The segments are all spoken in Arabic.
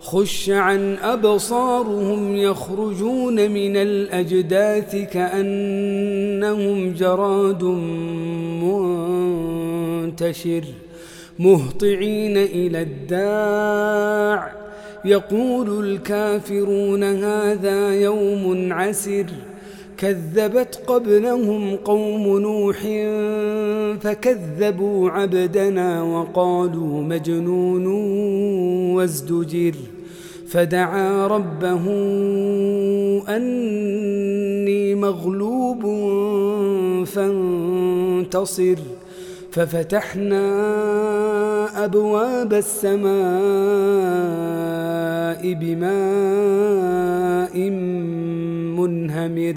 خش عن أبصارهم يخرجون من الأجداث كأنهم جراد منتشر مهطعين إلى الداع. يقول الكافرون هذا يوم عسر. كذبت قبلهم قوم نوح فكذبوا عبدنا وقالوا مجنون. وازدجر. فدعا ربه أني مغلوب فانتصر. ففتحنا أبواب السماء بماء منهمر.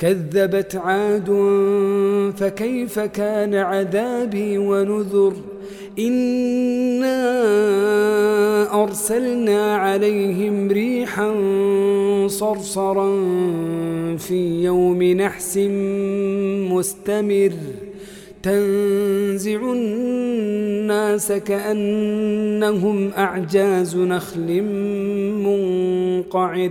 كذبت عاد فكيف كان عذابي ونذر إنا أرسلنا عليهم ريحا صرصرا في يوم نحس مستمر تنزع الناس كأنهم أعجاز نخل منقعر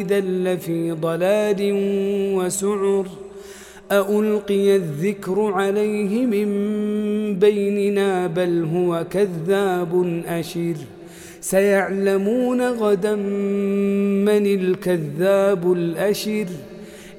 إذا لفي ضلال وسعر أألقي الذكر عليه من بيننا بل هو كذاب أشر سيعلمون غدا من الكذاب الأشر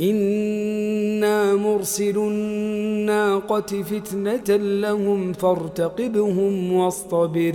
إنا مرسل الناقة فتنة لهم فارتقبهم واصطبر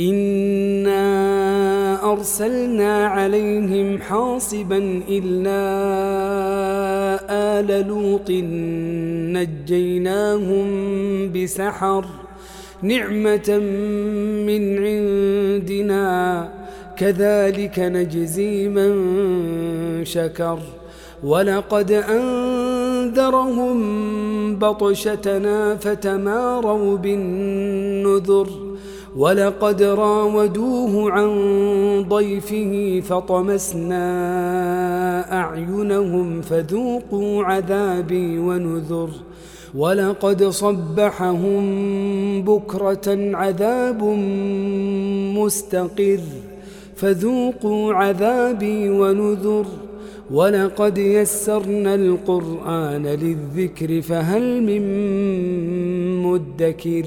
إنا أرسلنا عليهم حاصبا إلا آل لوط نجيناهم بسحر نعمة من عندنا كذلك نجزي من شكر ولقد أنزلنا فنذرهم بطشتنا فتماروا بالنذر ولقد راودوه عن ضيفه فطمسنا أعينهم فذوقوا عذابي ونذر. ولقد صبحهم بكرة عذاب مستقر فذوقوا عذابي ونذر. ولقد يسرنا القرآن للذكر فهل من مدكر.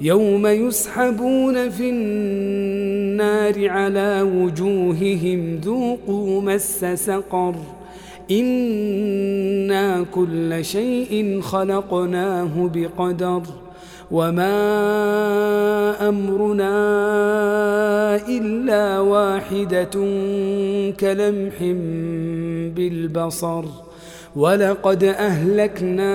يوم يسحبون في النار على وجوههم ذوقوا مس سقر. إنا كل شيء خلقناه بقدر وما أمرنا إلا واحدة كلمح بالبصر. ولقد أهلكنا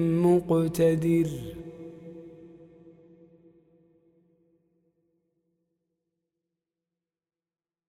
مقتدر